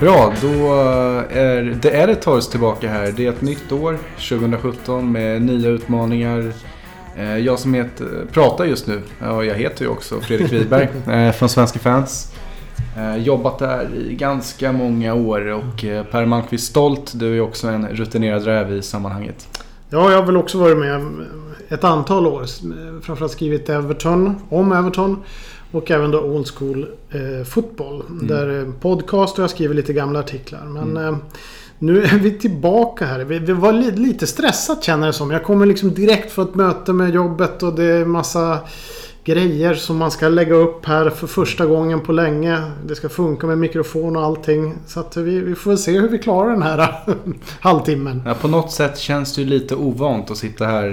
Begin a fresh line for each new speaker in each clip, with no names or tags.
Bra, då är det Editors tillbaka här. Det är ett nytt år, 2017, med nya utmaningar. Eh, Jag som heter, pratar just nu, ja, jag heter ju också Fredrik Wiberg eh, från Svenska fans. Eh, Jobbat där i ganska många år och eh, Per Malmqvist Stolt, du är också en rutinerad räv i sammanhanget.
Ja, jag har väl också varit med ett antal år. Framförallt skrivit Everton, om Everton. Och även då Old School eh, Fotboll. Där eh, podcast och jag skriver lite gamla artiklar. Men eh, nu är vi tillbaka här. Vi, vi var li, lite stressat känner jag som. Jag kommer liksom direkt från ett möte med jobbet och det är massa grejer som man ska lägga upp här för första gången på länge. Det ska funka med mikrofon och allting. Så att vi, vi får se hur vi klarar den här halvtimmen.
Ja, på något sätt känns det ju lite ovant att sitta här,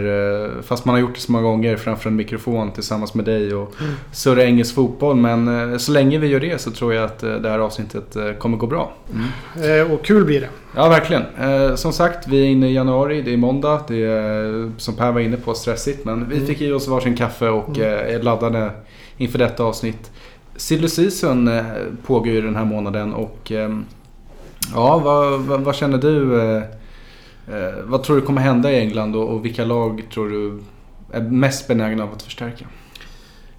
eh, fast man har gjort det så många gånger framför en mikrofon tillsammans med dig och surra engelsk fotboll. Men eh, så länge vi gör det så tror jag att eh, det här avsnittet kommer gå bra.
Eh, och kul blir det.
Ja, verkligen. Eh, som sagt, vi är inne i januari, det är måndag. Det är, som Per var inne på, stressigt. Men vi fick i oss varsin kaffe och eh, är laddade inför detta avsnitt. Silly Season eh, pågår ju den här månaden och ehm, ja, vad, vad, vad känner du? Eh, eh, vad tror du kommer hända i England och, och vilka lag tror du är mest benägna av att förstärka?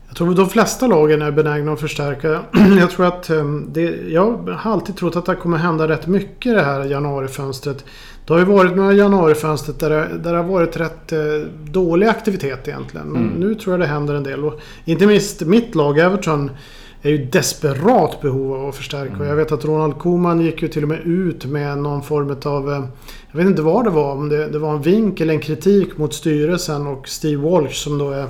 Jag tror de flesta lagen är benägna att förstärka. Jag tror att eh, det, Jag har alltid trott att det kommer hända rätt mycket det här januarifönstret. Det har ju varit några januarifönstret där det, där det har varit rätt eh, dålig aktivitet egentligen. Men
Mm.
nu tror jag det händer en del. Och inte minst mitt lag Everton är ju desperat behov av att förstärka. Och jag vet att Ronald Koeman gick ju till och med ut med någon form av... eh, Jag vet inte vad det var. Om det, det var en vink eller en kritik mot styrelsen och Steve Walsh som då är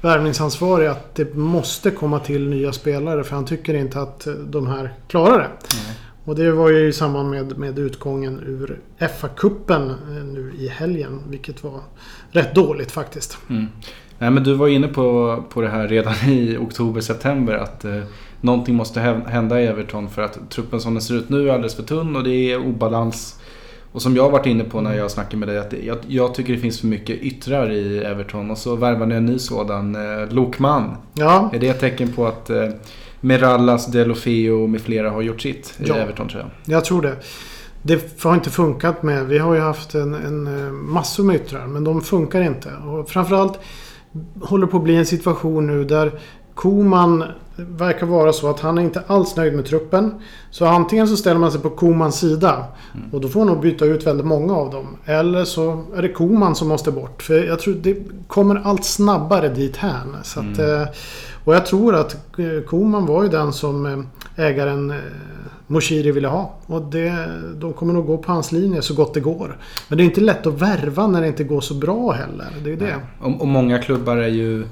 värvningsansvarig att det måste komma till nya spelare för han tycker inte att eh, de här klarar det. Och det var ju i samband med, med utgången ur FA-cupen eh, nu i helgen. Vilket var rätt dåligt faktiskt.
Mm. Nej, men du var inne på, på det här redan i oktober-september att eh, någonting måste hä- hända i Everton för att truppen som den ser ut nu är alldeles för tunn och det är obalans. Och som jag har varit inne på när jag snackar med dig att jag, jag tycker det finns för mycket yttrar i Everton och så värvar ni en ny sådan, eh, Lokman.
Ja,
Är det ett tecken på att eh, Merallas, Delofeo med flera har gjort sitt
Ja.
i Everton tror jag?
jag tror det. Det har inte funkat med. Vi har ju haft en, en eh, massor med yttrar men de funkar inte. Och framförallt håller på att bli en situation nu där Koman verkar vara så att han är inte alls nöjd med truppen. Så antingen så ställer man sig på Komans sida och då får han nog byta ut väldigt många av dem. Eller så är det Koman som måste bort. För jag tror det kommer allt snabbare dit här. Så att, eh, och jag tror att eh, Koman var ju den som eh, ägaren Moshiri ville ha. Och det, de kommer nog gå på hans linje så gott det går. Men det är inte lätt att värva när det inte går så bra heller. Det är det.
Och, och många klubbar är ju...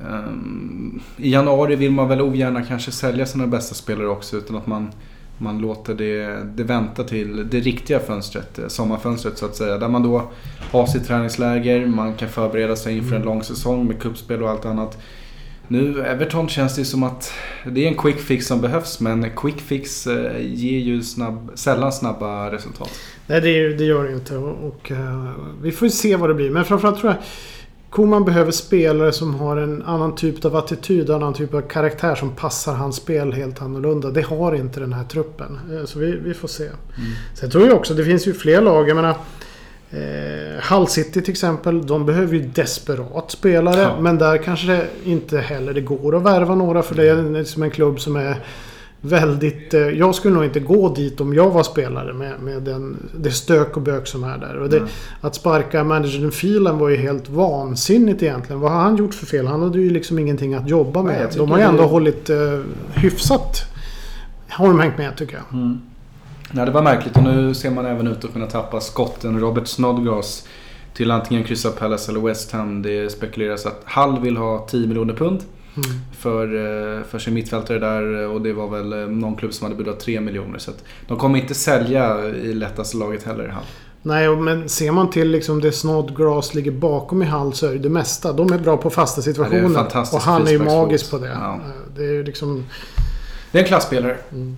ehm, I januari vill man väl ogärna kanske sälja sina bästa spelare också utan att man, man låter det, det vänta till det riktiga fönstret, eh, sommarfönstret så att säga. Där man då har sitt träningsläger, man kan förbereda sig inför en lång säsong med kuppspel och allt annat. Nu, Everton känns det som att det är en quick fix som behövs men quick fix eh, ger ju snabb, sällan snabba resultat.
Nej, det, det gör det inte. Och, och, eh, vi får ju se vad det blir. Men framförallt tror jag Koman behöver spelare som har en annan typ av attityd, en annan typ av karaktär som passar hans spel helt annorlunda. Det har inte den här truppen. Eh, Så vi, vi får se. Sen tror jag också, det finns ju fler lag. Jag menar, eh, Hull City till exempel. De behöver ju desperat spelare.
Ja.
Men där kanske det inte heller det går att värva några. För det är liksom en klubb som är väldigt... Eh, jag skulle nog inte gå dit om jag var spelare med, med den, det stök och bök som är där. Och det,
Nej.
att sparka managern Phelan var ju helt vansinnigt egentligen. Vad har han gjort för fel? Han hade ju liksom ingenting att jobba
Nej,
med.
tycker
de har ju
det-
ändå hållit eh, hyfsat... Har de hängt med tycker jag.
Mm. Ja, det var märkligt och nu ser man även ut att kunna tappa skotten Robert Snodgrass till antingen Crystal Palace eller West Ham. Det spekuleras att Hull vill ha 10 miljoner pund
Mm.
för, eh, för sin mittfältare där och det var väl eh, någon klubb som hade budat 3 miljoner. Så de kommer inte sälja i lättaste laget heller Hull.
Nej, och- men ser man till liksom det Snodgrass ligger bakom i Hall så är det det mesta. De är bra på fasta situationer.
Ja,
och han är ju magisk på det.
Ja.
Eh, Det är liksom...
Det är en klasspelare.
Mm.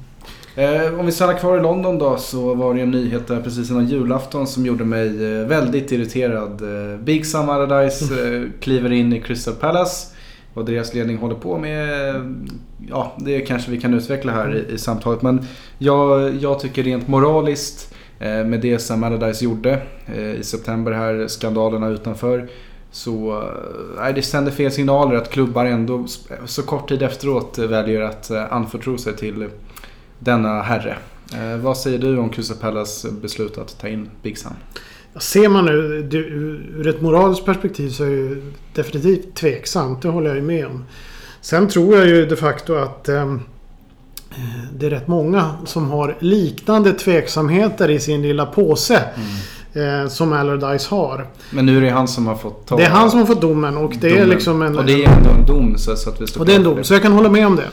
Eh, om vi stannar kvar i London då så var det en nyhet där precis innan julafton som gjorde mig eh, väldigt irriterad. Eh, Big Sam Allardyce eh, kliver in i Crystal Palace vad deras ledning håller på med, ja det kanske vi kan utveckla här i, i samtalet. Men jag, jag tycker rent moraliskt eh, med det som Allardyce gjorde eh, i september här, skandalerna utanför. Så eh, nej, det sänder fel signaler att klubbar ändå så kort tid efteråt väljer att eh, anförtro sig till denna herre. Eh, vad säger du om Crystal Palace beslut att ta in Big Sam?
Ser man nu ur ett moraliskt perspektiv så är det definitivt tveksamt. Det håller jag ju med om. Sen tror jag ju de facto att eh, det är rätt många som har liknande tveksamheter i sin lilla påse. Mm. Eh, som Allardyce har.
Men nu är det han som har fått ta
Det är han som har fått domen och det domen. är liksom en...
Och det är ändå en dom så, att vi står
Och det är en dom, så jag kan hålla med om det.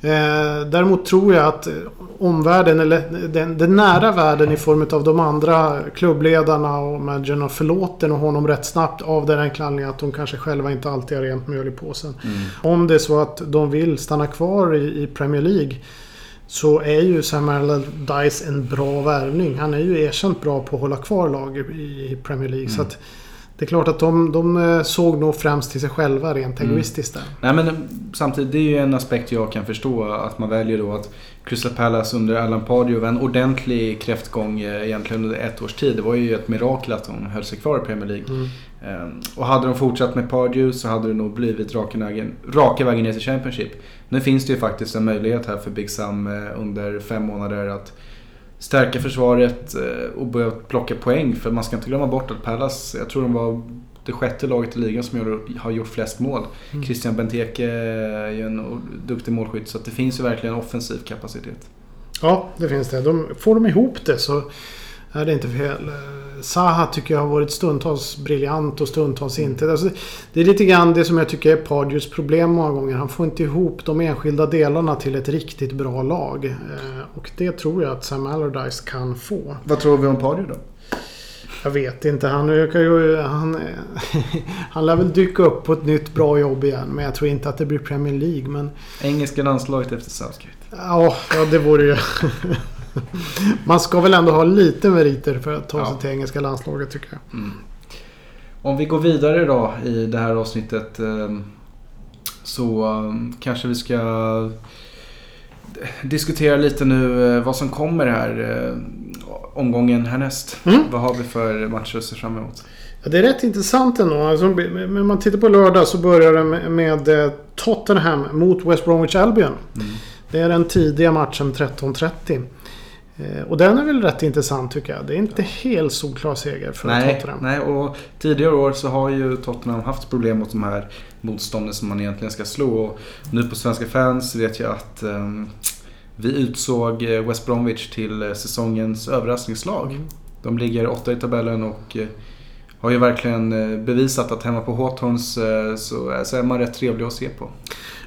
Eh, däremot tror jag att omvärlden, eller den, den, nära världen i form av de andra klubbledarna och managerna förlåter nog honom rätt snabbt av den enkla anledningen att de kanske själva inte alltid har rent mjöl i påsen. Mm. Om det är så att de vill stanna kvar i, i Premier League så är ju Sam Allardyce en bra värvning. Han är ju erkänt bra på att hålla kvar lag i Premier League. Mm. Så att det är klart att de, de eh, såg nog främst till sig själva rent mm. egoistiskt där.
Nej men eh, samtidigt, det är ju en aspekt jag kan förstå. Att man väljer då att Crystal Palace under Alan Pardew en ordentlig kräftgång eh, egentligen under ett års tid. Det var ju ett mirakel att de höll sig kvar i Premier League. Mm. Ehm, och hade de fortsatt med Pardew så hade det nog blivit raka vägen, raka vägen ner till Championship. Nu finns det ju faktiskt en möjlighet här för Big Sam under fem månader att stärka försvaret eh, och börja plocka poäng. För man ska inte glömma bort att Palace, jag tror de var det sjätte laget i ligan som har gjort flest mål. Mm. Christian Benteke är ju en duktig målskytt så det finns ju verkligen offensiv kapacitet.
Ja, det finns det. De, får de ihop det så är det inte fel. Zaha tycker jag har varit stundtals briljant och stundtals mm. inte. Alltså, det är lite grann det som jag tycker är Pardews problem många gånger. Han får inte ihop de enskilda delarna till ett riktigt bra lag. Eh, och det tror jag att Sam Allardyce kan få.
Vad tror vi om Pardew då?
Jag vet inte. Han, ju, han, han lär väl dyka upp på ett nytt bra jobb igen. Men jag tror inte att det blir Premier League. Men...
Engelska landslaget efter Southgate.
Ja, ja det vore ju... Man ska väl ändå ha lite meriter för att ta ja. sig till engelska landslaget tycker jag. Mm.
Om vi går vidare då i det här avsnittet ehm, så ehm, kanske vi ska diskutera lite nu eh, vad som kommer här eh, omgången härnäst. Mm. Vad har vi för matcher att se fram emot?
Ja, det är rätt intressant ändå. Alltså, om man tittar på lördag så börjar det med, eh, Tottenham mot West Bromwich Albion. Mm. Det är den tidiga matchen 13.30. Eh, och den är väl rätt intressant tycker jag. Det är inte helt solklar seger för
nej,
Tottenham.
Nej, och tidigare år så har ju Tottenham haft problem mot de här motstånden som man egentligen ska slå. Och nu på Svenska fans vet jag att um, vi utsåg eh, West Bromwich till eh, säsongens överraskningslag. Mm. De ligger åtta i tabellen och har ju verkligen bevisat att hemma på Hawthorns så, så är man rätt trevlig att se på.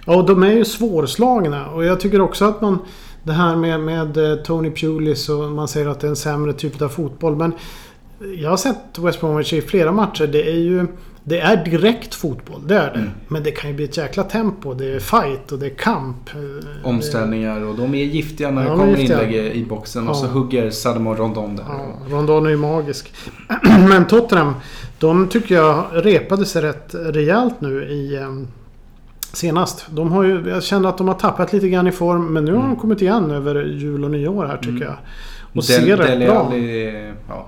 Ja, och de är ju svårslagna och jag tycker också att man det här med, med eh, Tony Pulis och man säger att det är en sämre typ av fotboll. Men jag har sett West Bromwich i flera matcher. Det är ju... Det är direkt fotboll, det är det. Mm. Men det kan ju bli ett jäkla tempo. Det är fight och det är kamp.
Omställningar och de är giftiga när ja, det kommer inlägg i boxen. Ja. Och så hugger Saddam och Rondon där.
Ja, Rondon är ju magisk. Men Tottenham, de tycker jag repade sig rätt rejält nu i ehm, senast. De har ju, jag känner att de har tappat lite grann i form men nu har de mm. kommit igen över jul och nyår här tycker mm. jag. Och
Den,
ser rätt bra.
Alli, ja.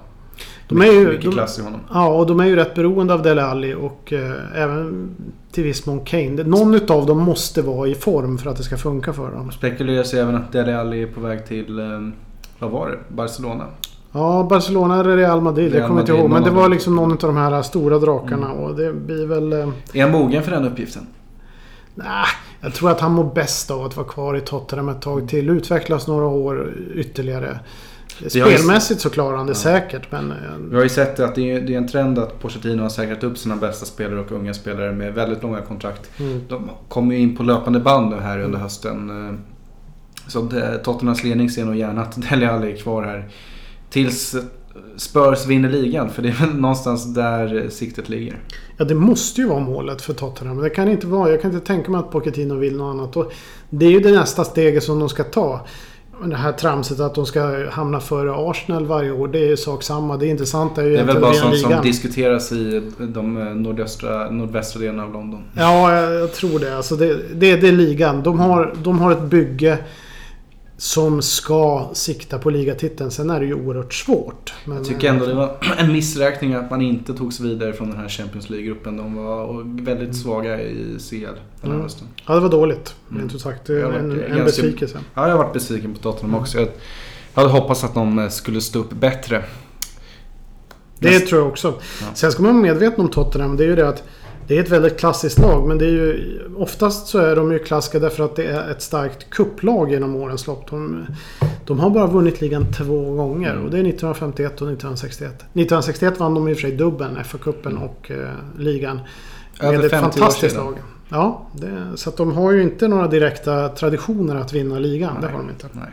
De är ju, mycket klass i honom. Ja, och de är ju rätt beroende av Dele Alli och eh, även till viss mån Kane. Någon utav dem måste vara i form för att det ska funka för dem.
Spekuleras även att Dele Alli är på väg till, eh, vad var det? Barcelona?
Ja, Barcelona eller Real Madrid. Real jag kommer inte ihåg. Men det var liksom någon av de här stora drakarna. Mm. Och det blir väl... Eh,
är han mogen för den uppgiften?
Nej, jag tror att han mår bäst av att vara kvar i Tottenham ett tag till. Utvecklas några år ytterligare. Spelmässigt så klarar han det ja. säkert men... Eh,
Vi har ju sett att det är, en trend att Pochettino har säkrat upp sina bästa spelare och unga spelare med väldigt långa kontrakt. Mm. De kommer ju in på löpande band nu här under hösten. Eh, så Tottenhams ledning ser nog gärna att Dele Alli är kvar här. Tills Spurs vinner ligan. För det är väl någonstans där siktet ligger.
Ja, det måste ju vara målet för Tottenham. Det kan inte vara. Jag kan inte tänka mig att Pochettino vill något annat. Och det är ju det nästa steget som de ska ta. Det här tramset att de ska hamna före Arsenal varje år, det är sak samma. Det intressanta är ju
Det är väl bara sånt som
ligan.
diskuteras i de eh, nordöstra, nordvästra delarna av London.
Ja, jag, jag tror det. Alltså det, det. Det är ligan. De har, de har ett bygge som ska sikta på ligatiteln. Sen är det ju oerhört svårt. Men,
Jag tycker ändå det var en missräkning att man inte tog sig vidare från den här Champions League-gruppen. De var väldigt svaga i CL den här
Mm.
hösten.
Ja, det var dåligt.
Mm.
Rent ut sagt. Det är en,
varit
en
ganska-
besvikelse.
Ja, jag har varit besviken på Tottenham också. Jag hade hoppats att de eh, skulle stå upp bättre.
Det
Näst-
tror jag också.
Ja.
Sen ska man vara medveten om Tottenham. Det är ju det att det är ett väldigt klassiskt lag. Men det är ju, oftast så är de ju klassiska därför att det är ett starkt kupplag genom årens lopp. De, de har bara vunnit ligan två gånger.
Mm.
Och det är 1951 och 1961. 1961 vann de i och för sig dubbeln, FA-cupen och eh, ligan.
Över
med ett
50 år
fantastiskt lag. Ja, det, så de har ju inte några direkta traditioner att vinna ligan. Det
Nej.
har de inte.
Nej.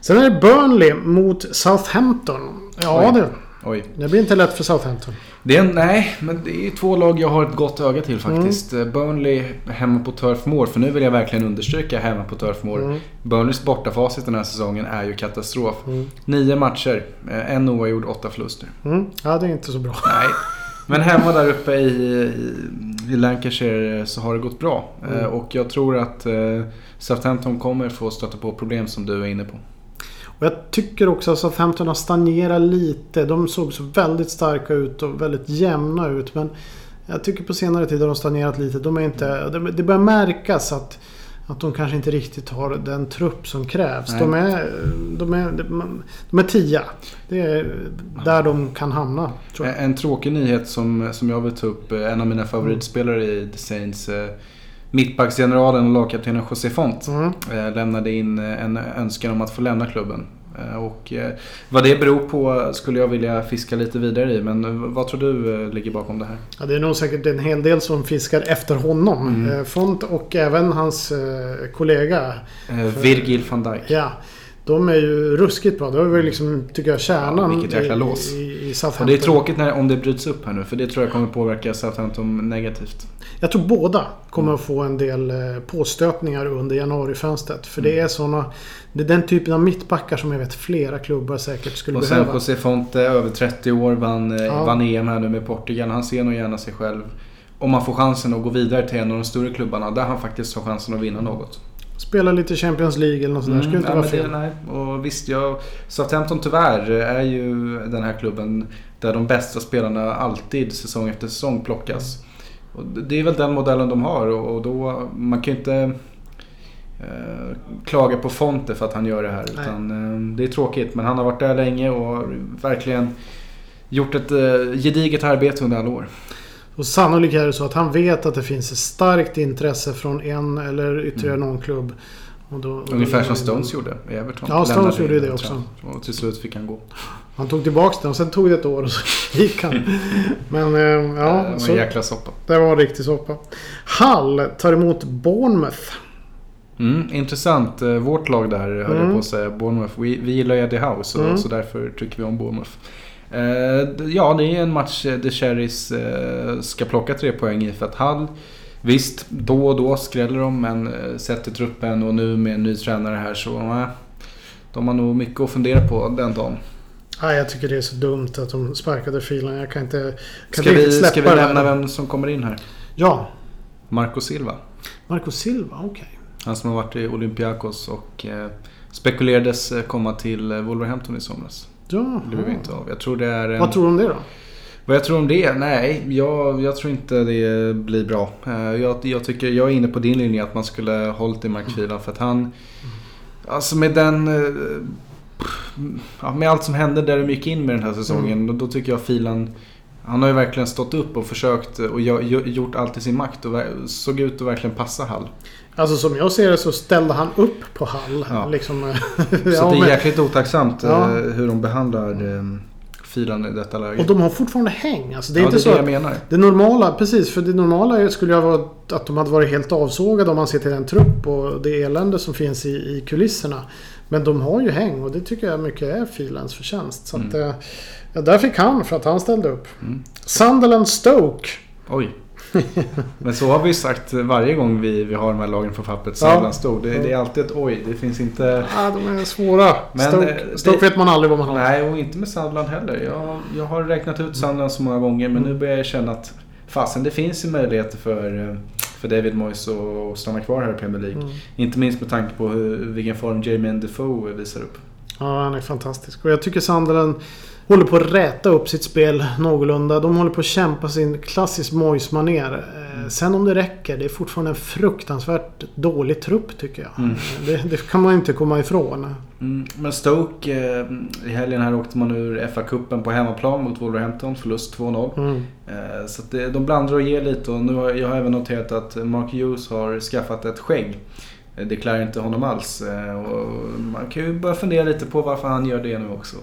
Sen är det Burnley mot Southampton. Ja
Oj.
du.
Oj.
Det blir inte lätt för Southampton.
Det är, nej, men det är två lag jag har ett gott öga till faktiskt.
Mm.
Eh, Burnley hemma på Turf Moor. För nu vill jag verkligen understryka hemma på Turf Moor.
Mm.
Burnleys bortafacit den här säsongen är ju katastrof.
Mm.
Nio matcher, eh, en oavgjord, åtta förluster.
Mm. Ja, det är inte så bra.
Nej. Men hemma där uppe i, i, i Lancashire så har det gått bra.
Mm.
Eh, Och jag tror att eh, Southampton kommer få stöta på problem som du är inne på.
Och jag tycker också att Southampton har stagnerat lite. De såg så väldigt starka ut och väldigt jämna ut. Men jag tycker på senare tid har de stagnerat lite. De är inte, det- börjar märkas att, att de kanske inte riktigt har den trupp som krävs.
Nej.
De är, de, är, de är tia. Det är där de kan hamna.
En, tråkig nyhet som, som jag vill ta upp. eh, En av mina favoritspelare i The Saints. Mittbacksgeneralen och lagkaptenen José Font.
Mm.
eh, Lämnade in eh, en önskan om att få lämna klubben. Eh, Och vad det beror på skulle jag vilja fiska lite vidare i. Men vad tror du ligger bakom det här?
Ja, det är nog säkert en hel del som fiskar efter honom.
Mm.
Font och även hans kollega.
Virgil van Dijk.
Ja. De är ju ruskigt bra. Det var ju liksom, tycker jag, kärnan
Ja, vilket jäkla
i,
lås.
i, i
Och
Southampton.
det är tråkigt när, om det bryts upp här nu. För det tror jag kommer påverka Southampton negativt.
Jag tror båda kommer
Mm.
att få en del eh, påstötningar under januarifönstret. För
Mm.
det är såna... Det är den typen av mittbackar som jag vet flera klubbar säkert skulle
Och sen
behöva.
José Fonte, över 30 år, vann, eh,
Ja.
vann EM här nu med Portugal. Han ser nog gärna sig själv, om man får chansen att gå vidare till en av de större klubbarna, där han faktiskt har chansen att vinna något.
Spela lite Champions League eller något sånt där. Skulle inte vara
men det,
fel.
nej. Och visst, jag, Southampton tyvärr är ju den här klubben där de bästa spelarna alltid säsong efter säsong plockas. Och det- är väl den modellen de har och då, man kan ju inte eh, klaga på Fonte för att han gör det här. Utan, eh, det är tråkigt men han har varit där länge och verkligen gjort ett eh, gediget arbete under alla år.
Och sannolikt är det så att han vet att det finns ett starkt intresse från en eller ytterligare någon klubb. Och då, och
Ungefär som Stones gjorde i Everton.
Ja, Stones gjorde ju det också.
Och till slut fick han gå.
Han tog tillbaka den och sen tog det ett år och så gick han. Men eh,
det var
ja,
en
så,
jäkla soppa.
det var en riktig soppa. Hull tar emot Bournemouth.
Mm, intressant. Eh, Vårt lag där höll
Mm.
på att säga. Bournemouth. Vi, vi gillar Eddie House och,
Mm.
så därför tycker vi om Bournemouth. Eh, ja, det är en match eh, där Cherries eh, ska plocka tre poäng i. För att Hall, visst, då och då skräller de. Men sett till truppen och nu med en ny tränare här så eh, de har nog mycket att fundera på den dagen.
Nej, jag tycker det är så dumt att de sparkade filen. Jag kan inte, kan
Ska vi,
släppa
ska vi nämna vem som kommer in här?
Ja,
Marco Silva.
Marco Silva, okej.
Han som har varit i Olympiakos och eh, spekulerades komma till Wolverhampton i somras.
Ja,
Det blev inte av. Jag tror det är en...
Vad tror du om det då?
Vad jag tror om det? Nej, jag, jag tror inte det blir bra. Eh, Jag, jag, tycker, jag är inne på din linje att man skulle hållit i Mark Phelan för att han... Alltså med den... eh, Ja, med allt som hände där de gick in med den här säsongen. Då, då tycker jag Filan... Han har ju verkligen stått upp och försökt och gjort allt i sin makt och såg ut att verkligen passa Hall.
Alltså som jag ser det så ställde han upp på Hall.
Ja.
Liksom,
Så det
ja,
är
men,
jäkligt otacksamt eh,
Ja.
hur de behandlar eh, Filan i detta läge.
och de har fortfarande häng. Alltså, det är inte
det är
så
det
att
jag menar.
Det normala, precis. För det normala skulle ju vara att de hade varit helt avsågade om man ser till den trupp och det elände som finns i, i kulisserna. Men de har ju häng och det tycker jag mycket är Filans förtjänst. Så att,
Mm.
eh, ja, där fick han för att han ställde upp.
Mm.
Sunderland Stoke.
Oj. Men så har vi sagt varje gång vi, vi har de här lagen på pappret.
Ja.
Sunderland stod. Det, det är alltid ett oj. Det finns inte...
Ja, de är svåra.
Men,
Stoke,
eh,
Stoke vet man aldrig vad man har.
Nej, och inte med Sunderland heller. Jag, jag har räknat ut Sunderland så många gånger men nu börjar jag känna att fasen det finns ju möjligheter för, eh, för David Moyes att stanna kvar här i Premier League.
Mm.
Inte minst med tanke på hur, vilken form Jermaine Defoe visar upp.
Ja, han är fantastisk. Och jag tycker Sunderland håller på att räta upp sitt spel någorlunda. De håller på att kämpa sin klassisk Moyes-manér. Eh, Sen om det räcker, det är fortfarande en fruktansvärt dålig trupp tycker jag.
Mm.
Det, det kan man inte komma ifrån.
Mm, men Stoke, eh, i helgen här åkte man ur FA-cupen på hemmaplan mot Wolverhampton. Förlust 2-0.
Mm.
Eh, Så det, de blandar och ger lite och nu har jag även noterat att Mark Hughes har skaffat ett skägg. Eh, Det klär inte honom alls. Eh, Och man kan ju börja fundera lite på varför han gör det nu också.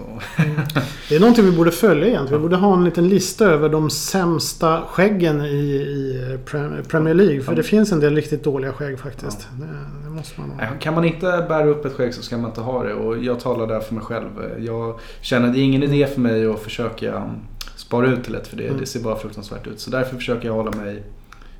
Det är någonting vi borde följa egentligen. Vi borde ha en liten lista över de sämsta skäggen i, i Pre- Premier League. För
Ja.
det finns en del riktigt dåliga skägg faktiskt. Det, det måste man ha.
Kan man inte bära upp ett skägg så ska man inte ha det. Och jag talar där för mig själv. Eh, Jag känner att det är ingen idé för mig att försöka um, spara ut till ett. För det,
Mm.
det ser bara fruktansvärt ut. Så därför försöker jag hålla mig,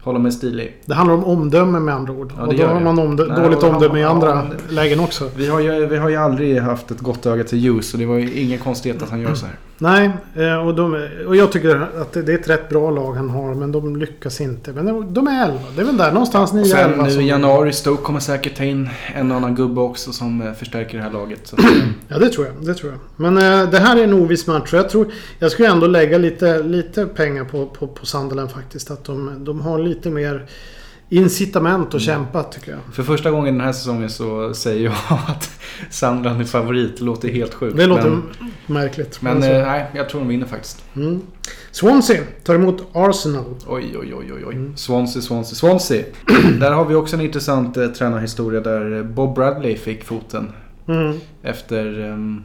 hålla mig stilig.
Det handlar om omdöme med andra ord.
Ja,
och då har man omdö-
Nej,
dåligt omdöme i andra
men-
lägen också.
Vi har, ju, vi har ju aldrig haft ett gott öga till Hughes. Så det var ju ingen konstighet att han gör så här.
Nej, eh, och, de, och jag tycker att det är ett rätt bra lag han har. Men de lyckas inte. Men de- de är 11. Det är väl där någonstans
Och sen
9-11.
nu i januari, Stoke kommer säkert ta in en och annan gubbe också som eh, förstärker det här laget.
Ja, det tror jag. Det tror jag. Men eh, det här är en oviss match. och Jag, tror, jag skulle ändå lägga lite, lite pengar på, på, på Sunderland faktiskt. Att de, de har lite mer incitament att
Mm.
kämpa tycker jag.
för första gången den här säsongen så säger jag att Sunderland är favorit. Det låter helt sjukt.
Det låter
men
märkligt.
men
så-
eh, nej, jag tror de vinner faktiskt.
mm. Swansea tar emot Arsenal.
Oj, oj, oj, oj, oj.
Mm.
Swansea, Swansea, Swansea. där har vi också en intressant eh, tränarhistoria där eh, Bob Bradley fick foten.
Mm.
Efter, ehm,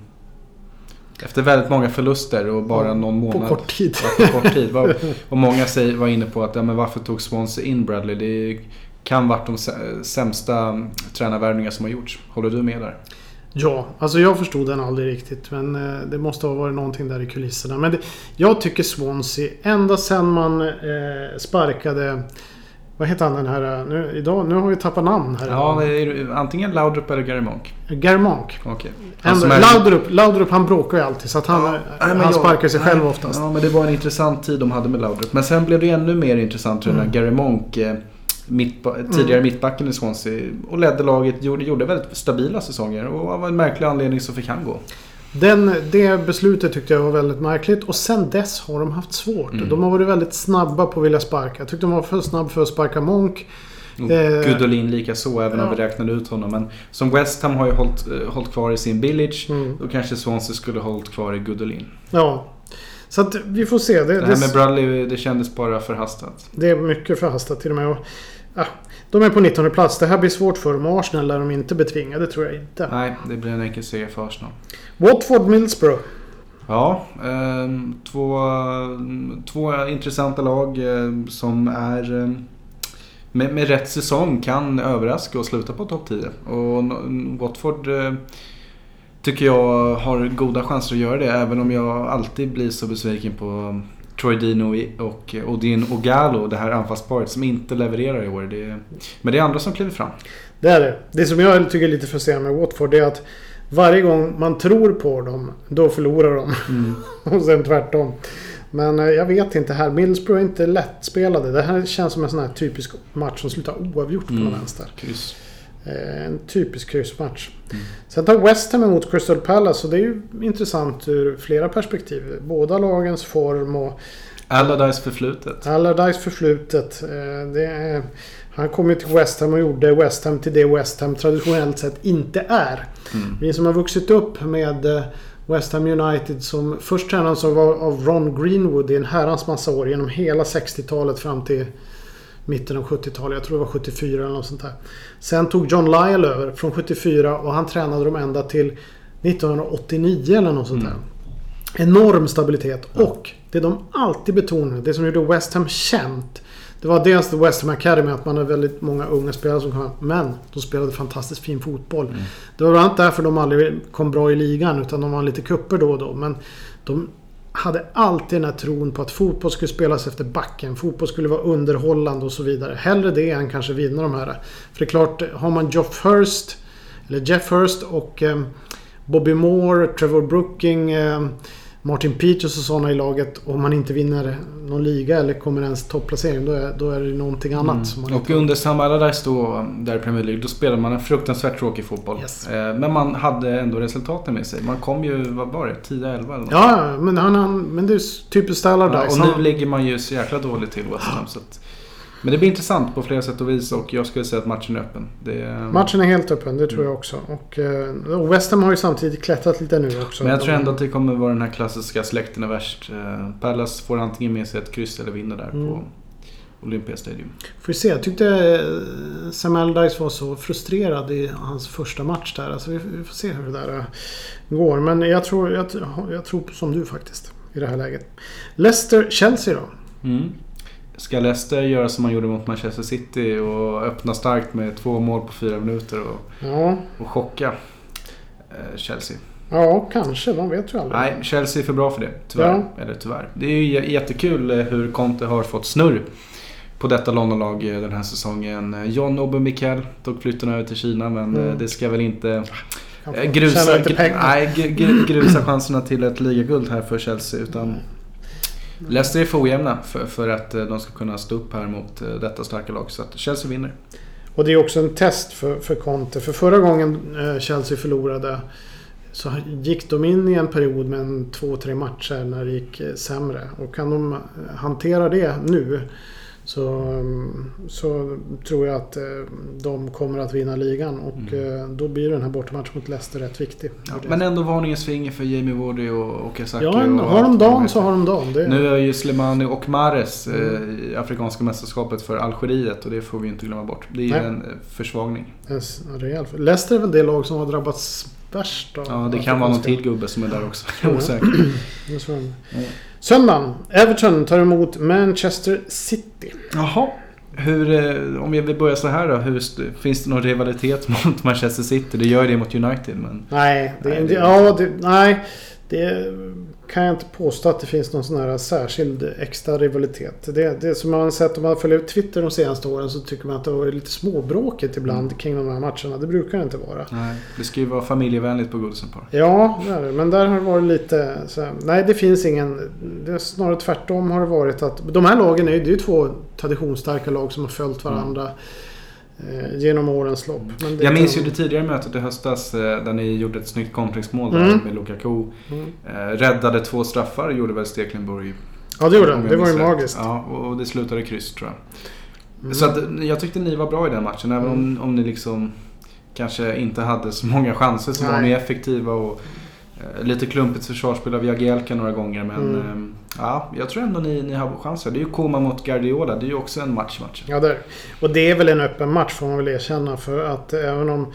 efter väldigt många förluster och bara någon
På
månad.
kort tid.
Ja, på kort tid. Och många säger, var inne på att ja, men varför tog Swansea in Bradley? Det kan varit de sä- sämsta tränarvärvningar som har gjorts. Håller du med där?
Ja, alltså jag förstod den aldrig riktigt. Men eh, det måste ha varit någonting där i kulisserna. Men det, jag tycker Swansea, ända sedan man eh, sparkade... Vad heter han den här... Nu, idag, nu har vi tappat namn här.
Ja, det är antingen Laudrup eller Gary Monk.
Gary Monk.
Okej. Som är-
Laudrup, Laudrup han bråkar ju alltid. Så att han,
Nej, men
han
jag-
sparkar sig själv
nej,
oftast.
Ja, men det var en intressant tid de hade med Laudrup. Men sen blev det ännu mer intressant tror jag, när Gary Monk, eh, mittba- tidigare mittbacken i Swansea, och ledde laget, gjorde, gjorde väldigt stabila säsonger. Och av en märklig anledning så fick han gå.
Den, det beslutet tyckte jag var väldigt märkligt. Och sen dess har de haft svårt.
Mm.
De har varit väldigt snabba på att vilja sparka. Jag tyckte de var för snabba för att sparka Monk.
Och
Eh,
Gudolin lika så även om
ja.
vi räknade ut honom. Men som West Ham har ju hållit, eh, hållit kvar i sin village.
Mm.
Då kanske Swansea skulle ha hållit kvar i Gudolin.
Ja. Så att vi får se. Det,
Det
det,
här med Bradley, det kändes bara förhastat.
det är mycket förhastat till och med. Och, ja, de är på 19 plats. Det här blir svårt för dem. Arsenal är de inte betvingade. Det tror jag inte.
Nej, det blir en enkel seger för Arsenal.
Watford Middlesbrough.
Ja, ehm, två, två intressanta lag eh, som är ehm, med, med rätt säsong kan överraska och sluta på topp 10. Och Watford eh, tycker jag har goda chanser att göra det även om jag alltid blir så besviken på Troy Dino och Odin Ogalo, det här anfallsparet som inte levererar i år. Det, men det är andra som kliver fram.
Det är det. Det som jag tycker är lite frustrerande med Watford är att varje gång man tror på dem, då förlorar de. Och sen tvärtom. Men eh, jag vet inte här. Middlesbrough är inte lättspelade. Det här känns som en sån här typisk match som slutar oavgjort på
Mm.
någon vänster.
Kryss.
Eh, En typisk kryssmatch.
Mm.
Sen tar West Ham emot Crystal Palace och det är ju intressant ur flera perspektiv. Båda lagens form och
Allardyce förflutet.
Allardyce förflutet. Eh, Det är, han kom ju till West Ham och gjorde West Ham till det West Ham traditionellt sett inte är.
Mm.
Vi som har vuxit upp med eh, West Ham United som först var av Ron Greenwood i en herrans massa år genom hela 60-talet fram till mitten av 70-talet. Jag tror det var 74 eller något sånt där. Sen tog John Lyall över från 74 och han tränade dem ända till 1989 eller något sånt där. Enorm stabilitet och det de alltid betonade, det som gjorde West Ham känt. Det var dels The West Ham Academy, att man har väldigt många unga spelare som kom. Men de spelade fantastiskt fin fotboll. Det var bland annat därför de aldrig kom bra i ligan. Utan de var lite kupper då och då. Men de hade alltid den här tron på att fotboll skulle spelas efter backen. Fotboll skulle vara underhållande och så vidare. Hellre det än kanske vinna de här. För det är klart, har man Geoff Hurst, eller Jeff Hurst och eh, Bobby Moore, Trevor Brooking, eh, Martin Peters och sådana i laget. Om man inte vinner någon liga eller kommer ens topplacering. Då är, då är det någonting annat.
Mm. Och under Sam Allardyce då, där i Premier League, då spelade man en fruktansvärt tråkig fotboll.
Yes.
Eh, Men man hade ändå resultaten med sig. Man kom ju, vad var det, 10-11 eller något.
Ja, men, han, han, men det är typiskt
Ja,
Allardyce.
och nu ligger man ju så jäkla dåligt till West Ham. Så att, men det blir intressant på flera sätt och vis och jag skulle säga att matchen är öppen. Är-
Matchen är helt öppen, det tror
Mm.
jag också. Och, eh, och West Ham har ju samtidigt klättrat lite nu också.
men jag tror ändå att det kommer vara den här klassiska släkten är värst. Eh, Palace får antingen med sig ett kryss eller vinner där
Mm.
på Olympia Stadium.
Får se. Jag tyckte eh, Sam Allardyce var så frustrerad i hans första match där. Alltså vi, får se hur det där går. Men jag tror, jag, jag tror som du faktiskt. I det här läget. Leicester-Chelsea då?
Mm. Ska Leicester göra som man gjorde mot Manchester City och öppna starkt med två mål på fyra minuter och,
Ja,
och chocka eh, Chelsea?
ja kanske. Man vet ju aldrig.
Nej, Chelsea är för bra för det. Tyvärr. Eller tyvärr. Det är ju jättekul eh, hur Conte har fått snurr på detta Londonlag eh, den här säsongen. John Obi Mikel tog flytten över till Kina men
Mm.
det ska väl inte grusa, gr- nej, gr- gr- grusa chanserna till ett ligaguld här för Chelsea. Utan Mm. Leicester är för ojämna för, för att eh, de ska kunna stå upp här mot eh, detta starka lag. Så att Chelsea vinner.
Och det är också en test för, för Conte. För förra gången eh, Chelsea förlorade så gick de in i en period med en två, tre matcher när det gick sämre. Och kan de hantera det nu så, mm, så tror jag att eh, de kommer att vinna ligan. Och eh, då blir den här bortamatchen mot Leicester rätt viktig.
Ja, men ändå varningens finger för Jamie Vardy och, och Esaki.
ja,
och
har de dagen så har de dagen. Det,
Nu är ju Slimani och Mahrez eh,
Mm.
i Afrikanska mästerskapet för Algeriet och det får vi inte glömma bort. Det är
Nej.
en försvagning.
en rejäl. Leicester är väl det lag som har drabbats värst av
Ja, det kan vara någon till gubbe som är där också.
Mm.
Osäker.
Söndagen. Everton tar emot Manchester City.
Jaha. Hur, eh, om jag vill börja så här då. Hur, finns det någon rivalitet mot Manchester City? Det gör det mot United men...
Nej, det,
Nej,
det- ja, det, nej, det kan jag inte påstå att det finns någon sån här särskild extra rivalitet. Det, det som man har sett om man följer Twitter de senaste åren så tycker man att det har varit lite småbråkigt ibland
Mm.
kring de här matcherna. Det brukar det inte vara.
Nej, det ska ju vara familjevänligt på Goodison Park.
Ja, det är det. Men där har det varit lite så här, Nej, det finns ingen... Det snarare tvärtom har det varit att... De här lagen är ju, det är ju två traditionsstarka lag som har följt varandra eh, genom årens lopp.
Jag minns ju det tidigare mötet i höstas eh, där ni gjorde ett snyggt kontringsmål
Mm.
med Lukaku.
Mm.
Eh, räddade två straffar gjorde väl Stekelenburg.
Ja, det gjorde
om
det. var ju magiskt.
Ja, och det slutade kryss tror jag.
Mm.
Så att, jag tyckte ni var bra i den matchen. Även om, om ni liksom kanske inte hade så många chanser så var
Nej.
ni effektiva. Och, eh, lite klumpigt försvarsspel av Jagielka några gånger. Men
Mm.
ehm, ja, jag tror ändå ni, ni har chanser. Det är ju Koma mot Guardiola. Det är ju också en match match.
Ja, det är. Och det är väl en öppen match får man väl erkänna. För att även om...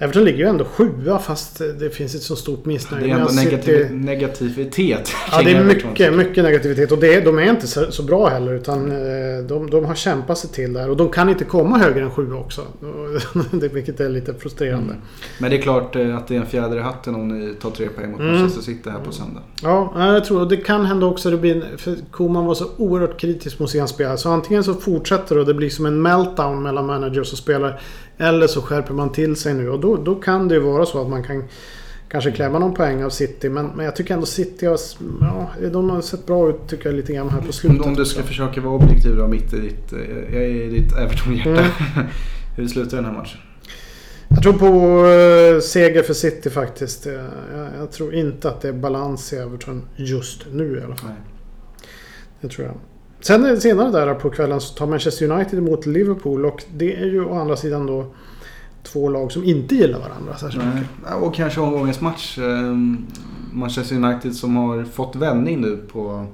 Everton ligger ju ändå sjua fast det finns ett så stort missnöje.
Det är ändå
Men City-
negativ, negativitet
Ja, det är mycket, mycket negativitet. Och det, de är inte så, så bra heller. Utan eh, de, de har kämpat sig till där. Och de kan inte komma högre än sju också. Vilket är lite frustrerande.
Mm. Men det är klart eh, att det är en fjäder i hatten om ni tar tre poäng mot
Mm.
Manchester City här på söndag.
Ja, nej, jag tror det kan hända också. Det blir, för Koman var så oerhört kritisk mot sina spelare. Så antingen så fortsätter det och det blir som en meltdown mellan managers och spelare. Eller så skärper man till sig nu. Och då, då kan det ju vara så att man kan kanske klämma någon poäng av City. Men, men jag tycker ändå City har, ja, de har sett bra ut tycker jag lite grann här på slutet.
Om, du ska försöka vara objektiv då mitt i ditt, eh, jag är i ditt Everton-hjärta.
Mm.
Hur slutar den här matchen?
Jag tror på eh, seger för City faktiskt. Eh, Jag, jag tror inte att det är balans i Everton just nu i alla fall.
Nej.
Det tror jag. Sen senare där på kvällen så tar Manchester United emot Liverpool och det är ju å andra sidan då två lag som inte gillar varandra särskilt
Nej.
mycket.
Och kanske omgångens match. ehm, Manchester United som har fått vändning nu på,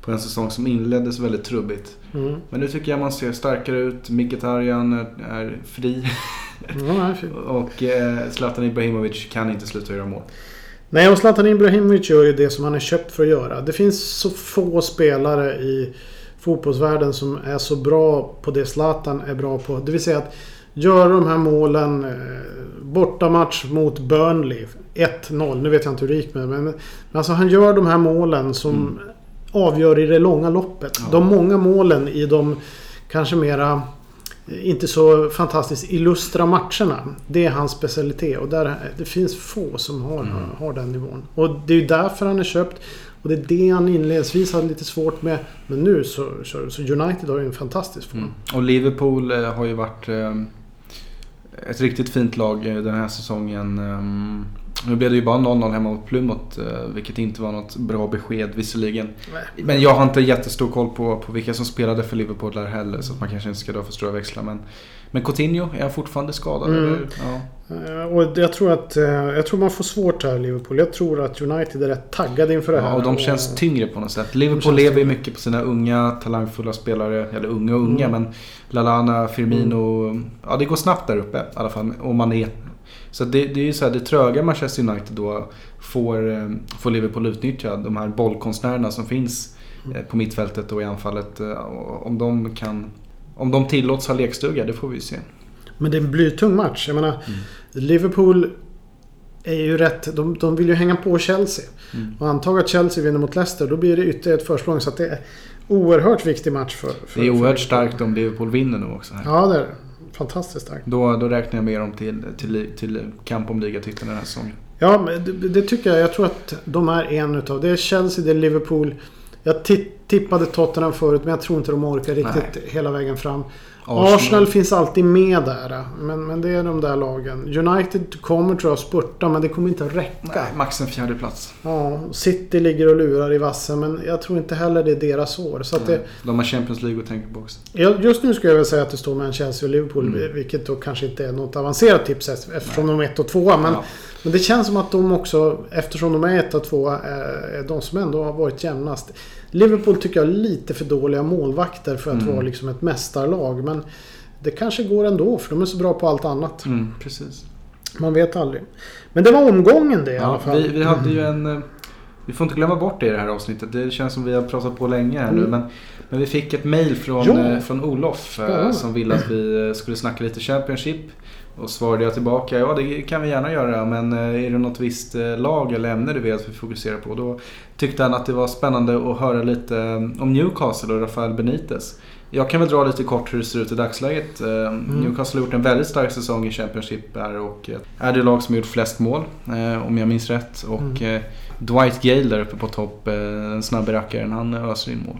på en säsong som inleddes väldigt trubbigt.
Mm.
Men nu tycker jag man ser starkare ut. Mkhitaryan är, är fri.
Fy-
Och eh, Zlatan Ibrahimovic kan inte sluta göra mål.
nej, och Zlatan Ibrahimovic gör ju det som han är köpt för att göra. Det finns så få spelare i fotbollsvärlden som är så bra på det Zlatan är bra på. Det vill säga att göra de här målen. Eh, bortamatch mot Burnley. 1-0. Nu vet jag inte hur det gick med men, men alltså han gör de här målen som mm. avgör i det långa loppet. Ja. De många målen i de kanske mera inte så fantastiskt illustra matcherna. Det är hans specialitet och där, det finns få som har, mm. har den nivån. Och det är ju därför han är köpt. Och det är det han inledningsvis hade lite svårt med. Men nu så, så, så United har ju en fantastisk form. Mm.
Och Liverpool eh, har ju varit eh, ett riktigt fint lag eh, den här säsongen. Ehm, nu blev det ju bara 0-0 hemma mot Plymouth, eh, vilket inte var något bra besked visserligen. Nej. Men jag har inte jättestor koll på, på vilka som spelade för Liverpool där heller, så att man kanske inte ska dra för stora växlar. Men, men Coutinho, är han fortfarande skadad? Mm. Eller? Ja.
Eh, och jag tror att eh, jag tror man får svårt här Liverpool. Jag tror att United är rätt taggade inför det här.
Ja, och de känns tyngre på något sätt. Liverpool lever ju mycket på sina unga talangfulla spelare. Eller unga och unga mm. men Lalana, Firmino. Mm. Ja det går snabbt där uppe i alla fall. Och Mané så det, det är ju så här, det tröga Manchester United då får, eh, får Liverpool utnyttja. De här bollkonstnärerna som finns mm. eh, på mittfältet och i anfallet. Eh, om de kan... Om de tillåts ha lekstuga, det får vi se.
Men det är en blytung match. Jag menar, mm. Liverpool är ju rätt... De, de vill ju hänga på Chelsea. Mm. Och antag att Chelsea vinner mot Leicester, då blir det ytterligare ett försprång. Så det är oerhört viktig match för... för
det är oerhört för starkt om Liverpool vinner nu också. Här.
Ja, det är det fantastiskt starkt.
Då, då räknar jag med dem till, till, till kamp om ligatiteln den här säsongen.
Ja, det, det, tycker jag. Jag tror att de är en utav. Det är Chelsea, det är Liverpool. Jag tippade Tottenham förut men jag tror inte de orkar riktigt Nej. hela vägen fram. Arsenal. Arsenal. finns alltid med där. Men, men det är de där lagen. United kommer tror jag spurta men det kommer inte att räcka.
Nej, max en fjärde plats.
Ja, City ligger och lurar i vassen men jag tror inte heller det är deras år. Så det,
de har Champions League att tänka på också.
Just nu skulle jag väl säga att det står mellan Chelsea och Liverpool. Mm. Vilket då kanske inte är något avancerat tips eftersom Nej. de är ett och tvåa. Men, ja. Men det känns som att de också, eftersom de är ett och tvåa, är de som ändå har varit jämnast. Liverpool tycker jag är lite för dåliga målvakter för att mm. vara liksom ett mästarlag. Men det kanske går ändå för de är så bra på allt annat.
Mm, precis.
Man vet aldrig. Men det var omgången det i alla fall.
Vi, vi hade ju en... Eh, vi får inte glömma bort det i det här avsnittet. Det känns som vi har pratat på länge här mm. nu. Men, men vi fick ett mail från, ja. Eh, från Olof eh, ja. som ville att vi skulle snacka lite Championship. Och svarade jag tillbaka, ja det kan vi gärna göra men är det något visst lag eller ämne du vill att vi fokuserar på? Då tyckte han att det var spännande att höra lite om Newcastle och Rafael Benitez. Jag kan väl dra lite kort hur det ser ut i dagsläget. Eh, mm. Newcastle har gjort en väldigt stark säsong i Championship här och eh, är det lag som har gjort flest mål eh, om jag minns rätt. Och mm. Dwight Gale där uppe på topp, den snabbe rackaren, han öser in mål.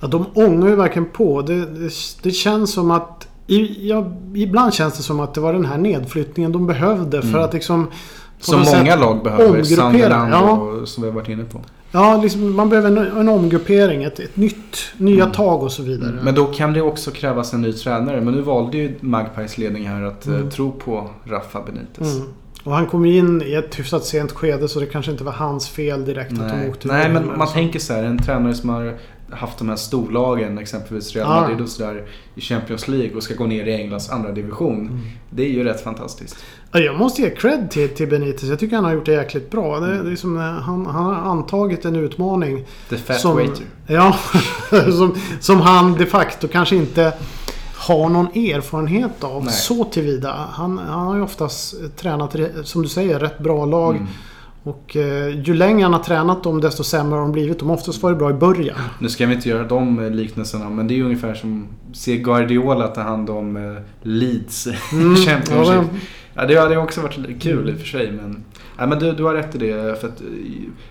Ja, de ångar ju verkligen på. Det, det, det känns som att... I, ja, ibland känns det som att det var den här nedflyttningen de behövde för mm. att liksom...
Som många lag behöver. Sunderland ja. och som vi har varit inne på.
Ja, liksom, man behöver en, en omgruppering. Ett, ett nytt, nya mm. tag och så vidare. Mm.
Men då kan det också krävas en ny tränare. Men nu valde ju Magpies ledning här att eh, mm. tro på Rafa Benitez. Mm.
Och han kom in i ett hyfsat sent skede så det kanske inte var hans fel direkt
Nej.
att de åkte
Nej, men man tänker så här. En tränare som har haft de här storlagen, exempelvis Real Madrid och sådär i Champions League och ska gå ner i Englands andra division. Mm. Det är ju rätt fantastiskt.
Jag måste ge cred till, till Benitez. Jag tycker han har gjort det jäkligt bra. Det, det är som, han, han har antagit en utmaning.
The fat som, waiter.
Ja, som, som han de facto kanske inte har någon erfarenhet av Nej. så tillvida. Han, han har ju oftast tränat, som du säger, rätt bra lag. Mm. Och eh, ju längre han har tränat dem desto sämre har de blivit. De har oftast varit bra i början.
Nu ska vi inte göra de liknelserna men det är ungefär som se Guardiola ta hand om eh, Leeds mm, Championship. Ja, ja, det hade också varit kul mm. i och för sig men, ja, men du, du har rätt i det. För att, eh,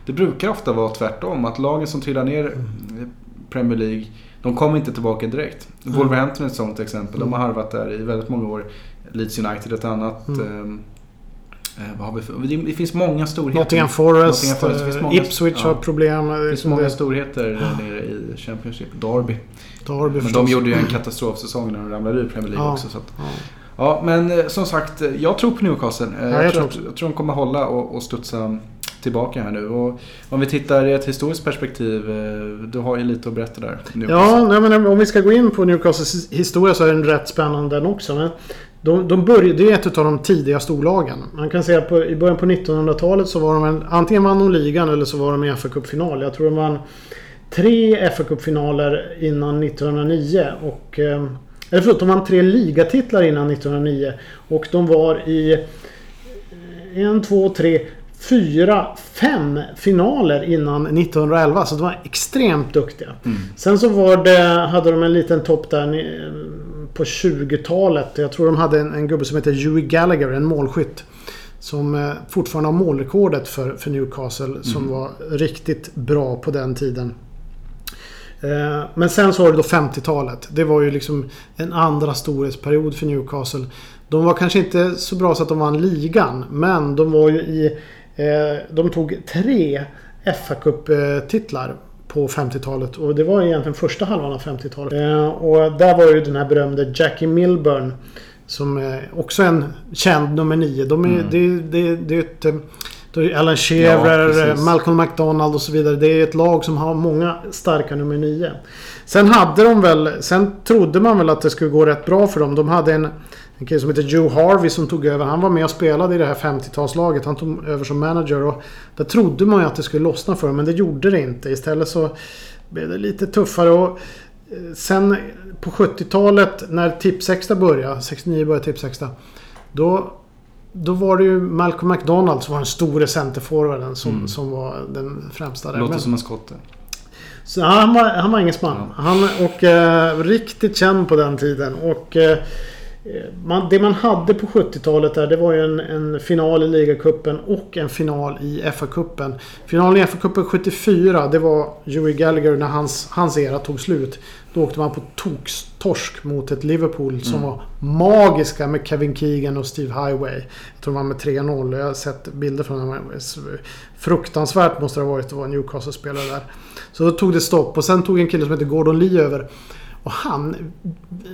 det brukar ofta vara tvärtom. Att lagen som trillar ner mm. Premier League de kommer inte tillbaka direkt. Mm. Wolverhampton är ett sånt exempel. De har mm. harvat där i väldigt många år. Leeds United ett annat. Mm. Eh, vad har vi för? Det finns många storheter.
Nottingham Forest, Nottingham Forest. Många, Ipswich ja. har problem.
Det finns många storheter ja. nere i Championship. Derby. Derby men de gjorde ju en katastrofsäsong när de ramlade ur Premier League ja. också. Så att, ja. men eh, som sagt, eh, jag tror på Newcastle. jag, jag, tror, att, jag tror de kommer hålla och, och studsa tillbaka här nu. Och om vi tittar i ett historiskt perspektiv. Du har ju lite att berätta där.
Newcastle. Ja, nej, men om vi ska gå in på Newcastles historia så är den rätt spännande den också. Men de, de började, det är ett av de tidiga storlagen. Man kan säga att i början på 1900-talet så var de en, antingen vann de ligan eller så var de i FA Cup-final. Jag tror de vann tre fa Cup-finaler innan 1909. Och, eh, eller förlåt, de vann tre ligatitlar innan 1909. Och de var i eh, en, två, tre, fyra, fem finaler innan 1911. Så de var extremt duktiga.
Mm.
Sen så var det, hade de en liten topp där på 20-talet. Jag tror de hade en, en gubbe som heter Huey Gallagher, en målskytt. Som eh, fortfarande har målrekordet för, för Newcastle. Som
Mm.
var riktigt bra på den tiden. Eh, Men sen så var det då 50-talet. Det var ju liksom en andra storhetsperiod för Newcastle. De var kanske inte så bra så att de vann ligan. Men de var ju i... eh, De tog tre fa Cup-titlar på 50-talet. Och det var egentligen första halvan av 50-talet. Eh, Och där var ju den här berömde Jackie Milburn. Som är också en känd nummer nio. De är,
Mm.
det, det, det är ett... eh, Alan
Ja,
Shearer,
precis.
Malcolm McDonald och så vidare. Det är ett lag som har många starka nummer nio. Sen hade de väl... Sen trodde man väl att det skulle gå rätt bra för dem. De hade en, en kille som heter Joe Harvey som tog över. Han var med och spelade i det här 50-talslaget. Han tog över som manager. Och där trodde man ju att det skulle lossna för. Men det gjorde det inte. Istället så blev det lite tuffare. Och eh, sen på 70-talet när Tipsextra började. 69 började Tipsextra. Då, då var det ju Malcolm McDonald som var den store centerforwarden som,
Mm.
som var den främsta där.
Låter
Men-
som en skotte.
så han var, han var engelsman.
Ja.
Han, och eh, riktigt känd på den tiden. Och eh, man, det man hade på 70-talet där det var ju en, en final i ligacupen och en final i FA-cupen. Finalen i FA-cupen 74 det var Huey Gallagher när hans, hans era tog slut. Då åkte man på tokstorsk mot ett Liverpool som
Mm.
var magiska med Kevin Keegan och Steve Highway. Jag tror var med 3-0. Jag har sett bilder från dem. Fruktansvärt måste det ha varit att vara Newcastle-spelare där. Så då tog det stopp och sen tog en kille som heter Gordon Lee över. Och han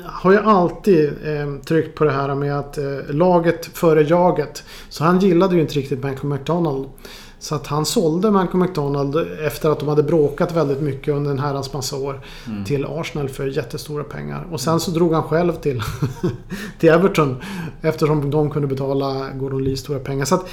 har ju alltid eh, tryckt på det här med att eh, laget före jaget. Så han gillade ju inte riktigt Malcolm McDonald. Så att han sålde Malcolm McDonald efter att de hade bråkat väldigt mycket under en herrans massa år.
Mm.
Till Arsenal för jättestora pengar. Och sen så drog han själv till, till Everton. Eftersom de kunde betala Gordon Lee stora pengar. Så att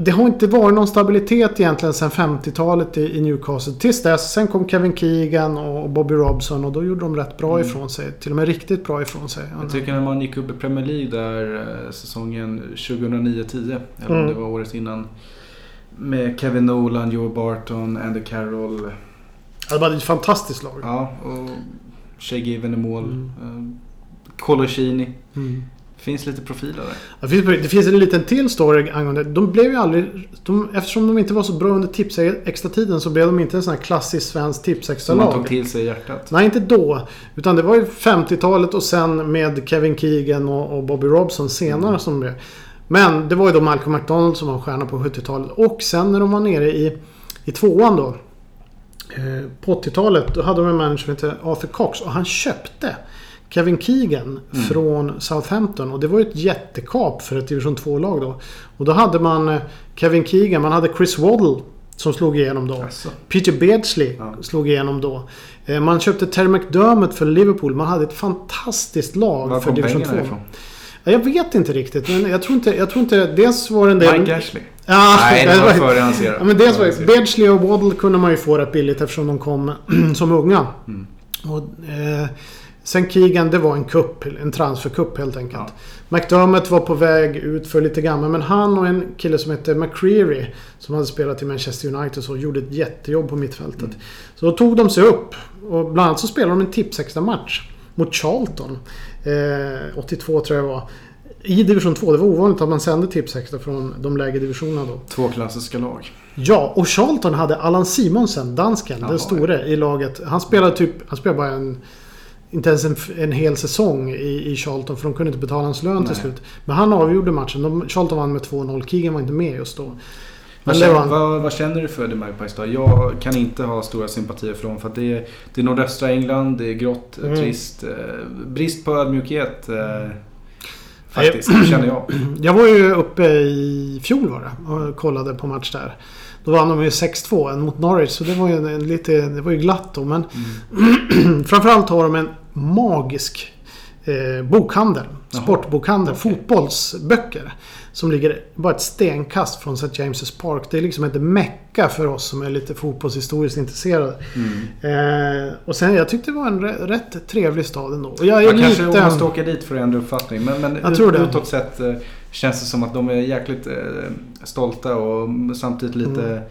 det har inte varit någon stabilitet egentligen sedan 50-talet i, Newcastle. Tills dess. Sen kom Kevin Keegan och Bobby Robson och då gjorde de rätt bra
Mm.
ifrån sig. Till och med riktigt bra ifrån sig.
Jag tycker när man gick upp i Premier League där eh, säsongen 2009-10. Eller
Mm.
det var året innan. Med Kevin Nolan, Joe Barton, Andy Carroll.
Det var ett fantastiskt lag.
Ja, och Shea Given i mål.
Mm.
Mm. Coloccini.
Mm.
Finns lite profiler där.
Det finns, det finns en liten till story angående... De blev ju aldrig... De, eftersom de inte var så bra under tips extra tiden så blev de inte en sån här klassisk svensk tips extra
Som man tog
lag.
till sig i hjärtat.
Nej, inte då. Utan det var ju 50-talet och sen med Kevin Keegan och, och Bobby Robson senare
Mm.
som blev. Men det var ju då Malcolm McDonald som var stjärna på 70-talet. Och sen när de var nere i, i tvåan då. Eh, på 80-talet då hade de en manager som hette Arthur Cox och han köpte Kevin Keegan
Mm.
från Southampton. Och det var ju ett jättekap för ett division 2-lag då. Och då hade man eh, Kevin Keegan, man hade Chris Waddle som slog igenom då.
Alltså.
Peter Beardsley
Ja.
slog igenom då. Eh, Man köpte Terry McDermott för Liverpool. Man hade ett fantastiskt lag
Var
för division 2.
pengarna ifrån?
Ja, Jag vet inte riktigt. Men jag tror inte... Jag tror inte dels var det en del...
Mike Ashley?
Ja,
Nej, det var före hans era.
Ja, men dels var det. Beardsley och Waddle kunde man ju få rätt billigt eftersom de kom som unga.
Mm.
Och, eh, sen Keegan, det var en kupp, en transferkupp helt enkelt.
Ja.
McDermott var på väg ut för lite gammal. Men han och en kille som hette McCreary Som hade spelat i Manchester United och så gjorde ett jättejobb på mittfältet.
Mm.
Så då tog de sig upp. Och bland annat så spelade de en tipsextra match mot Charlton. Eh, 82 tror jag det var. I division 2. Det var ovanligt att man sände tipsextra från de lägre divisionerna då.
Två klassiska lag.
Ja, och Charlton hade Allan Simonsen, dansken,
Jaha,
den store i laget. Han spelade typ, han spelade bara en... Inte ens en, en hel säsong i, i Charlton för de kunde inte betala hans lön till
Nej.
slut. Men han avgjorde matchen. De, Charlton vann med 2-0. Keegan var inte med just då.
Vad
det
känner, vad, vad känner du för The Magpies då? Jag kan inte ha stora sympatier för dem för att det är, det är nordöstra England, det är grått,
Mm.
trist, eh, brist på ödmjukhet. Eh, faktiskt, känner jag.
jag var ju uppe i fjol var det och kollade på match där. Då vann de ju 6-2 en mot Norwich. Så det var ju, en, lite, det var ju glatt då. Men
Mm.
framförallt har de en magisk eh, bokhandel.
Jaha,
Sportbokhandel.
okej.
Fotbollsböcker. Som ligger bara ett stenkast från St. James' Park. Det är liksom ett mecka för oss som är lite fotbollshistoriskt intresserade.
Mm.
Eh, och sen jag tyckte det var en rätt trevlig stad ändå. Och jag är
Man kanske
lite...
måste åka dit för att ändra uppfattning. Men, men
Jag
ut,
tror det.
utåt sett eh, känns det som att de är jäkligt eh, stolta och samtidigt lite
Mm.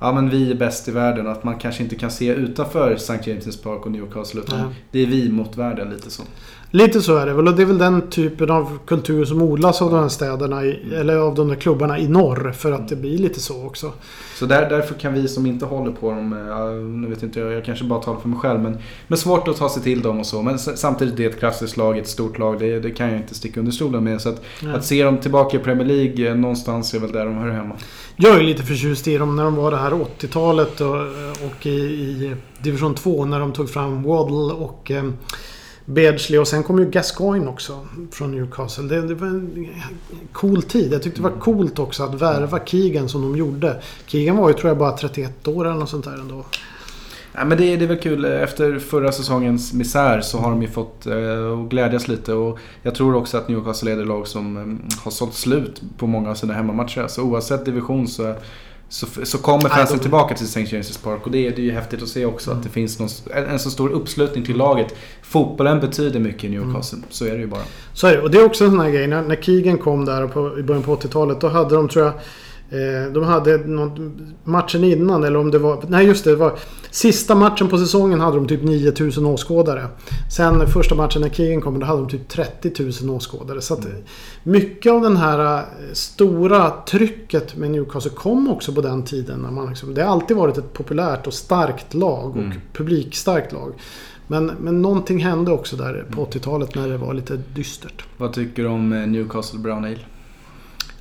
Ja men vi är bäst i världen och att man kanske inte kan se utanför St. James' Park och Newcastle utan
Nej.
det är vi mot världen lite så.
Lite så är det väl. Och det är väl den typen av kultur som odlas av de här städerna. I, eller av de där klubbarna i norr. För att det blir lite så också.
Så där, därför kan vi som inte håller på dem, eh, nu vet inte jag, jag kanske bara talar för mig själv, men, men svårt att ta sig till dem och så. Men samtidigt det är ett kraftigt lag, ett stort lag, det, det kan jag inte sticka under stolen med. Så att,
Nej.
att se dem tillbaka i Premier League eh, någonstans är väl där de hör hemma.
Jag är lite förtjust i dem när de var det här 80-talet och, och i, i Division 2 när de tog fram Waddle och Beardsley och sen kom ju Gascoigne också från Newcastle. Det, det var en cool tid. Jag tyckte det var coolt också att värva Keegan som de gjorde. Keegan var ju tror jag bara 31 år eller något sånt där ändå.
Ja, men det, det är väl kul. Efter förra säsongens misär så har de ju fått eh, glädjas lite. Och jag tror också att Newcastle är det lag som eh, har sålt slut på många av sina hemmamatcher. Så oavsett division så, så, så kommer fansen
de-
tillbaka till St. James' Park. Och det, är- det är ju häftigt att se också
Mm.
att det finns någon, en, en så stor uppslutning till laget. Fotbollen betyder mycket i Newcastle. Så är det ju bara.
Så är det. Och det är också en sån här grej. När, när Keegan kom där på, i början på 80-talet. Då hade de tror jag... Eh, de hade något, matchen innan eller om det var... Nej just det. det var, sista matchen på säsongen hade de typ 9000 åskådare. Sen första matchen när Keegan kom då hade de typ 30 000 åskådare. Så att
Mm.
mycket av den här eh, stora trycket med Newcastle kom också på den tiden. När man liksom, det har alltid varit ett populärt och starkt lag och
Mm.
publikstarkt lag. Men, men någonting hände också där
Mm.
på 80-talet när det var lite dystert.
Vad tycker du om eh, Newcastle Brown Ale?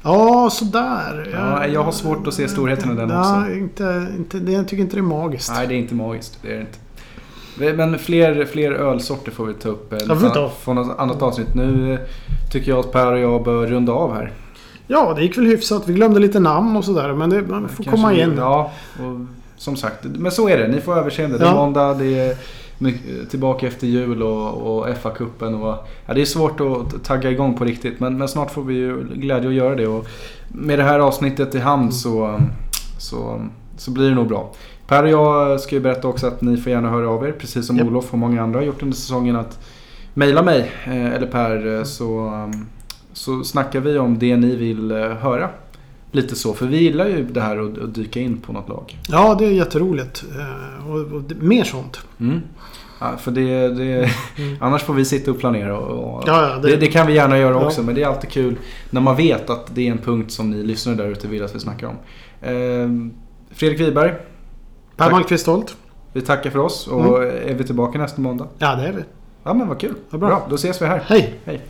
Ja, sådär.
Ja, jag har svårt att se storheten i den
ja,
också.
Inte, inte, det, jag tycker inte det är magiskt.
Nej, det är inte magiskt. Det är det inte. Men fler, fler ölsorter får vi ta upp
Ja,
på något annat avsnitt. Nu tycker jag att Per och jag bör runda av här.
Ja, det gick väl hyfsat. Vi glömde lite namn och sådär. Men det, man får
Kanske
komma
vi-
igen.
Ja, och som sagt. Men så är det. Ni får överseende. Det är
Ja.
måndag, det är tillbaka efter jul och, och FA-cupen. Och, ja, det är svårt att tagga igång på riktigt. Men, men snart får vi ju glädje att göra det. Och med det här avsnittet i hamn så, så, så blir det nog bra. Per och jag ska ju berätta också att ni får gärna höra av er. Precis som
Japp.
Olof och många andra har gjort under säsongen. att Mejla mig eh, eller Per eh, så, så snackar vi om det ni vill eh, höra. Lite så, för vi gillar ju det här att, att dyka in på något lag.
Ja, det är jätteroligt. Eh, Och, och det, mer sånt.
Mm. Ja, för det, det, annars får vi sitta och planera. Och, och
Ja, ja,
det, det, kan vi gärna göra också, men det är alltid kul när man vet att det är en punkt som ni lyssnare där ute vill att vi snackar om. Eh, Fredrik Wiberg,
Per. Malmqvist Stolt.
vi tackar för oss och är vi tillbaka nästa måndag?
Ja, det är vi.
Ja men vad kul.
Vad bra.
då ses vi här.
Hej!
Hej.